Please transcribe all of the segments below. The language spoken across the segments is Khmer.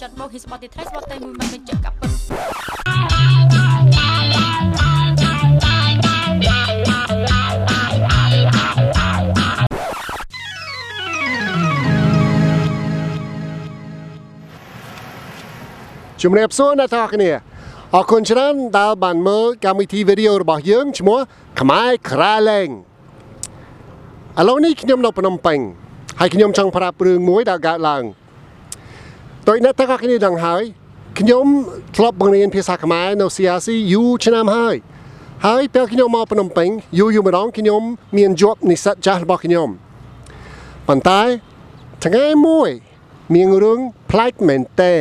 ហ៊ីស្បតិត្រៃស្បតេមួយមិនបញ្ជាក់កាប់ពិតជំរាបសួរអ្នកទាំងអស់គ្នាអរគុណច្រើនដែលបានមើលកម្មវិធីវីដេអូរបស់យើងឈ្មោះខ្មែរក្រាលែងឥឡូវនេះខ្ញុំនៅភ្នំពេញហើយខ្ញុំចង់ប្រាប់រឿងមួយដែលកើតឡើង ដោយអ្នកទាំងអស់គ្នាដឹងហើយខ្ញុំធ្លាប់បង្រៀនភាសាខ្មែរនៅ CRC យូរឆ្នាំហើយហើយពេលខ្ញុំមកភ្នំពេញយូរយូរម្ដងខ្ញុំមានជាប់និស្សិតចាស់របស់ខ្ញុំប៉ុន្តែថ្ងៃមួយមានរឿងប្លែកមែនទែ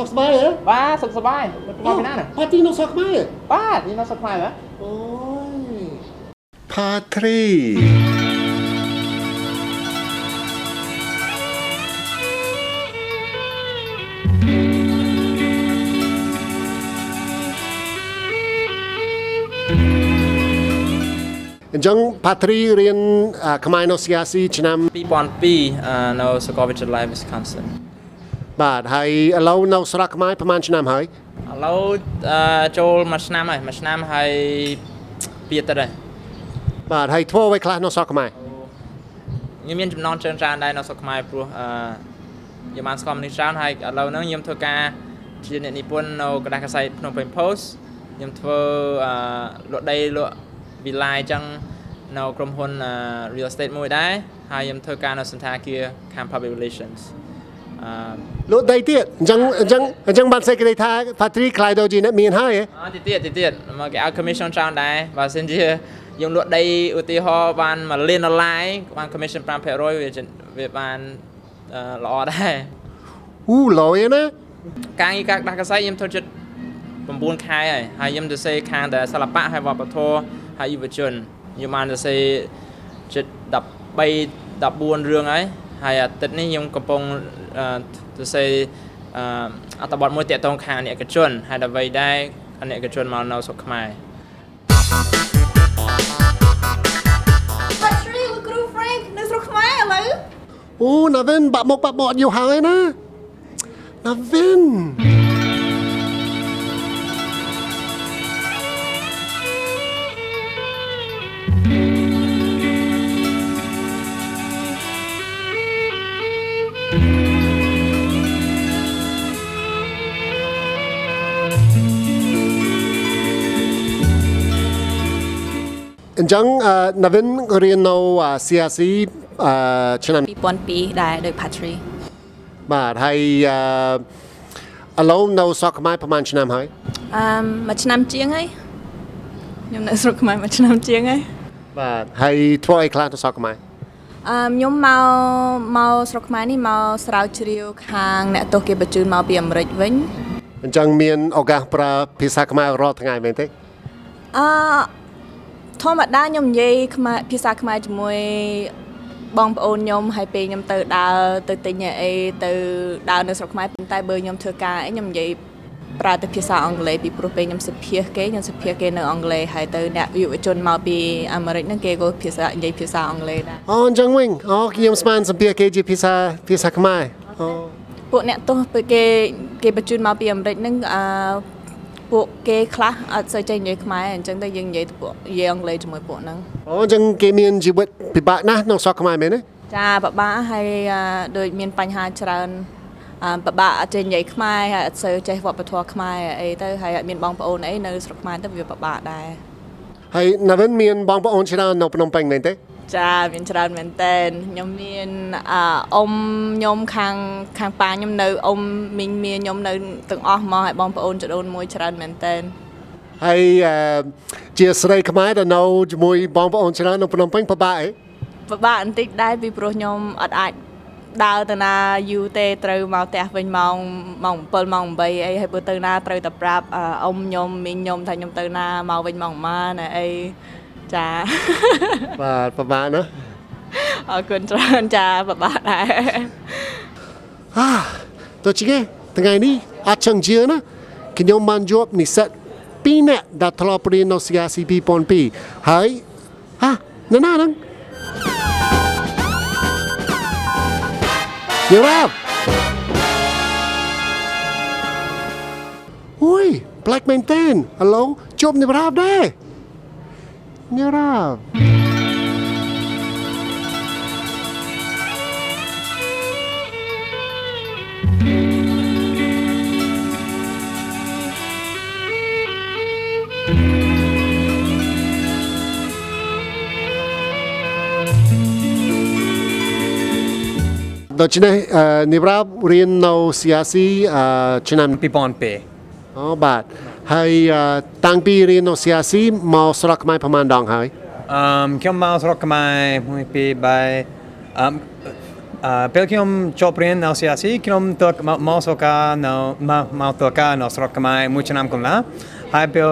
សុខសប្បាយហ៎បាទសុខសប្បាយលោកមកពីណាណាផាទីនៅសុខខ្មែរបាទនេះនៅសុខខ្មែរហ៎អូយផាត្រីអញ្ចឹងផាត្រីរៀនអ่าខ្មែរនៅ CRC ឆ្នាំ2002អឺនៅសាកលវិទ្យាល័យ Wisconsin បាទហើយឥឡូវនៅស្រុកខ្មែរប្រហែលឆ្នាំហើយឥឡូវចូលមួយឆ្នាំហើយមួយឆ្នាំហើយពីទៀតហើយបាទហើយធ្វើអ្វីខ្លះនៅស្រុកខ្មែរខ្ញុំមានចំណងច្រើនច្រើនដែរនៅស្រុកខ្មែរព្រោះអឺខ្ញុំបានស្គាល់មនុស្សច្រើនហើយឥឡូវហ្នឹងខ្ញុំធ្វើការជាអ្នកនិពន្ធនៅក្រដាសកាសែតភ្នំពេញ Post ខ្ញុំធ្វើអឺលក់ដីលក់វិឡាយអញ្ចឹងនៅក្រុមហ៊ុន real estate មួយដែរហើយខ្ញុំធ្វើការនៅសន្តាគារ Camp Public Relations លក់ដីទៀតអញ្ចឹងអញ្ចឹងអញ្ចឹងបានសេចក្តីថាផាត្រីខ្លាយទៅជាអ្នកមានហើយហ៎អត់ទៀតទៀតទៀតមកគេឲ្យ commission ច្រើនដែរបើសិនជាយើងលក់ដីឧទាហរណ៍បាន1លានដុល្លារបាន commission 5%វាចិនវាបានអឺល្អដែរអូលយណាការងារការដាស់កសែតខ្ញុំធ្វើចិត្ត9ខែហើយហើយខ្ញុំទៅសេខាងតែសិល្បៈហើយវប្បធម៌ហើយយុវជនខ្ញុំបានទៅសេចិត្ត13 14រឿងហើយ ហើយអាទិត្យនេះខ្ញុំកំពុងអឺទៅសេអឺអត្ថបទមួយតាក់ទងខាងអនិកជនហើយដើម្បីដែរអនិកជនមកនៅស្រុកខ្មែរបាត់ជ្រីលោកគ្រូ Frank នៅស្រុកខ្មែរឥឡូវអូណាវិនបាក់មុខបាក់មាត់យូរហើយណាណាវិនអ ញ្ចឹងអឺណាវិនរៀននៅអឺ CRC អឺឆ្នាំ2002ដែរដោយ Patry បាទហើយអឺឥឡូវនៅស្រុកខ្មែរប្រហែលឆ្នាំហើយអឺមួយឆ្នាំជាងហើយខ្ញុំនៅស្រុកខ្មែរមួយឆ្នាំជាងហើយបាទហើយធ្វើអីខ្លះនៅស្រុកខ្មែរអឺខ្ញុំមកមកស្រុកខ្មែរនេះមកស្រាវជ្រាវខាងអ្នកទោសគេបញ្ជូនមកពីអាមេរិកវិញអញ្ចឹងមានឱកាសប្រើភាសាខ្មែររាល់ថ្ងៃមែនទេអឺ ធម្មតាខ្ញុំនិយាយខ្មែរភាសាខ្មែរជាមួយបងប្អូនខ្ញុំហើយពេលខ្ញុំទៅដើរទៅទិញអីទៅដើរនៅស្រុកខ្មែរប៉ុន្តែបើខ្ញុំធ្វើការអីខ្ញុំនិយាយប្រើតែភាសាអង់គ្លេសពីព្រោះពេលខ្ញុំសិភាសគេខ្ញុំសិភាសគេនៅអង់គ្លេសហើយទៅអ្នកយុវជនមកពីអាមេរិកហ្នឹងគេក៏ភាសានិយាយភាសាអង់គ្លេសដែរអូអញ្ចឹងវិញអូខ្ញុំស្មានសម្ភារគេជាភាសាភាសាខ្មែរអូពួកអ្នកទោសពេលគេគេបញ្ជូនមកពីអាមេរិកហ្នឹងអឺ ពួកគេខ្លះអត់សូវចេះនិយាយខ្មែរអញ្ចឹងទៅយើងនិយាយទៅពួកនិយាយអង់គ្លេសជាមួយពួកហ្នឹងអូអញ្ចឹងគេមានជីវិតពិបាកណាស់នៅស្រុកខ្មែរមែនទេចាបបាក់ហើយអឺដូចមានបញ្ហាច្រើនអឺបបាក់អត់ចេះនិយាយខ្មែរហើយអត់សូវចេះវប្បធម៌ខ្មែរអីទៅហើយអត់មានបងប្អូនអីនៅស្រុកខ្មែរទៅវាបបាក់ដែរហើយណាវិនមានបងប្អូនច្រើននៅភ្នំពេញមែនទេ ចាមានច្រើនមែនតើខ្ញុំមានអឺអ៊ំខ្ញុំខាងខាងប៉ាខ្ញុំនៅអ៊ំមីងមីខ្ញុំនៅទាំងអស់មកហើយបងប្អូនចដូនមួយច្រើនមែនតើហើយអឺជាស្រីខ្មែរដែលនៅជាមួយបងប្អូនច្រើននៅភ្នំពេញពិបាកអីពិបាកបន្តិចដែរពីព្រោះខ្ញុំអត់អាចដើរទៅណាយូរទេត្រូវមកផ្ទះវិញម៉ោងម៉ោង7ម៉ោង8អីហើយបើទៅណាត្រូវតែប្រាប់អឺអ៊ំខ្ញុំមីងខ្ញុំថាខ្ញុំទៅណាមកវិញម៉ោងប៉ុន្មានអី ចាបាទពិបាកណាស់អរគុណច្រើនចាបបាក់ដែរអាទៅជាថ្ងៃនេះអត់ចង់ជឿណាខ្ញុំបានជួបនិស្សិត2នាក់ដែលធ្លាប់រៀននៅ CRC 2002ហើយហាណ៎ណាហ្នឹងយល់ទេអូយ Black Mountain ឥឡូវជួបនិវរាប់ដែរនិវរាប់ដូច្នេះអឺនិវរាប់រៀននៅ CRC អឺឆ្នាំ2002អូបាទ ហើយអឺតាំងពីរៀននៅ CRC មកស្រុកខ្មែរប្រហែលដងហើយអឺមខ្ញុំមកស្រុកខ្មែរមួយពីរបែអឺមអឺពេលខ្ញុំចប់រៀននៅ CRC ខ្ញុំទៅមកមកស្រុកការនៅមកមកទៅការនៅស្រុកខ្មែរមួយឆ្នាំកន្លះហើយពេល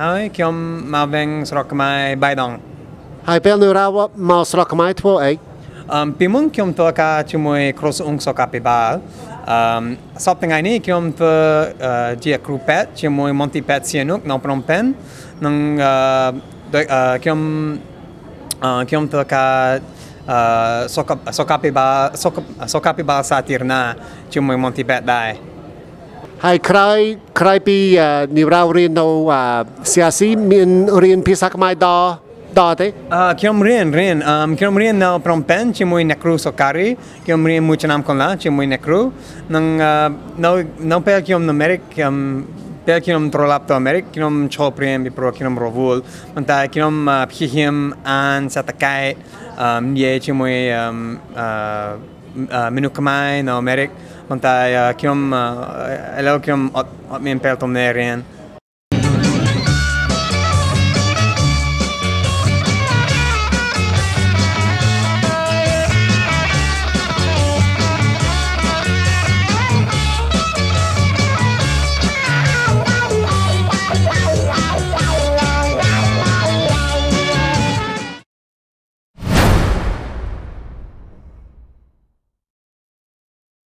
ហើយខ្ញុំមកវិញស្រុកខ្មែរបែរដងហើយពេលនិវរាប់មកស្រុកខ្មែរធ្វើអីអឺមពីមុនខ្ញុំធ្វើការជាមួយគ្រូអង្គសុខាភិបាល អឺមសប្តាហ៍ថ្ងៃនេះខ្ញុំធ្វើអឺជាគ្រូពេទ្យជាមួយ Monty Pet Sihanouk នៅភ្នំពេញនិងអឺដោយអឺខ្ញុំអឺខ្ញុំធ្វើការអឺសុខសុខាភិបាលសុខសុខាភិបាលសាធារណៈជាមួយ Monty Pet ដែរហើយក្រោយក្រោយពីអឺនិវរាប់រៀននៅអឺ CRC មានរៀនភាសាខ្មែរដល់ ដល់ទេអឺខ្ញុំរៀនរៀនអឺមខ្ញុំរៀននៅភ្នំពេញជាមួយអ្នកគ្រូសុការីខ្ញុំរៀនមួយឆ្នាំកន្លះជាមួយអ្នកគ្រូនិងអឺនៅនៅពេលខ្ញុំនៅអាមេរិកខ្ញុំពេលខ្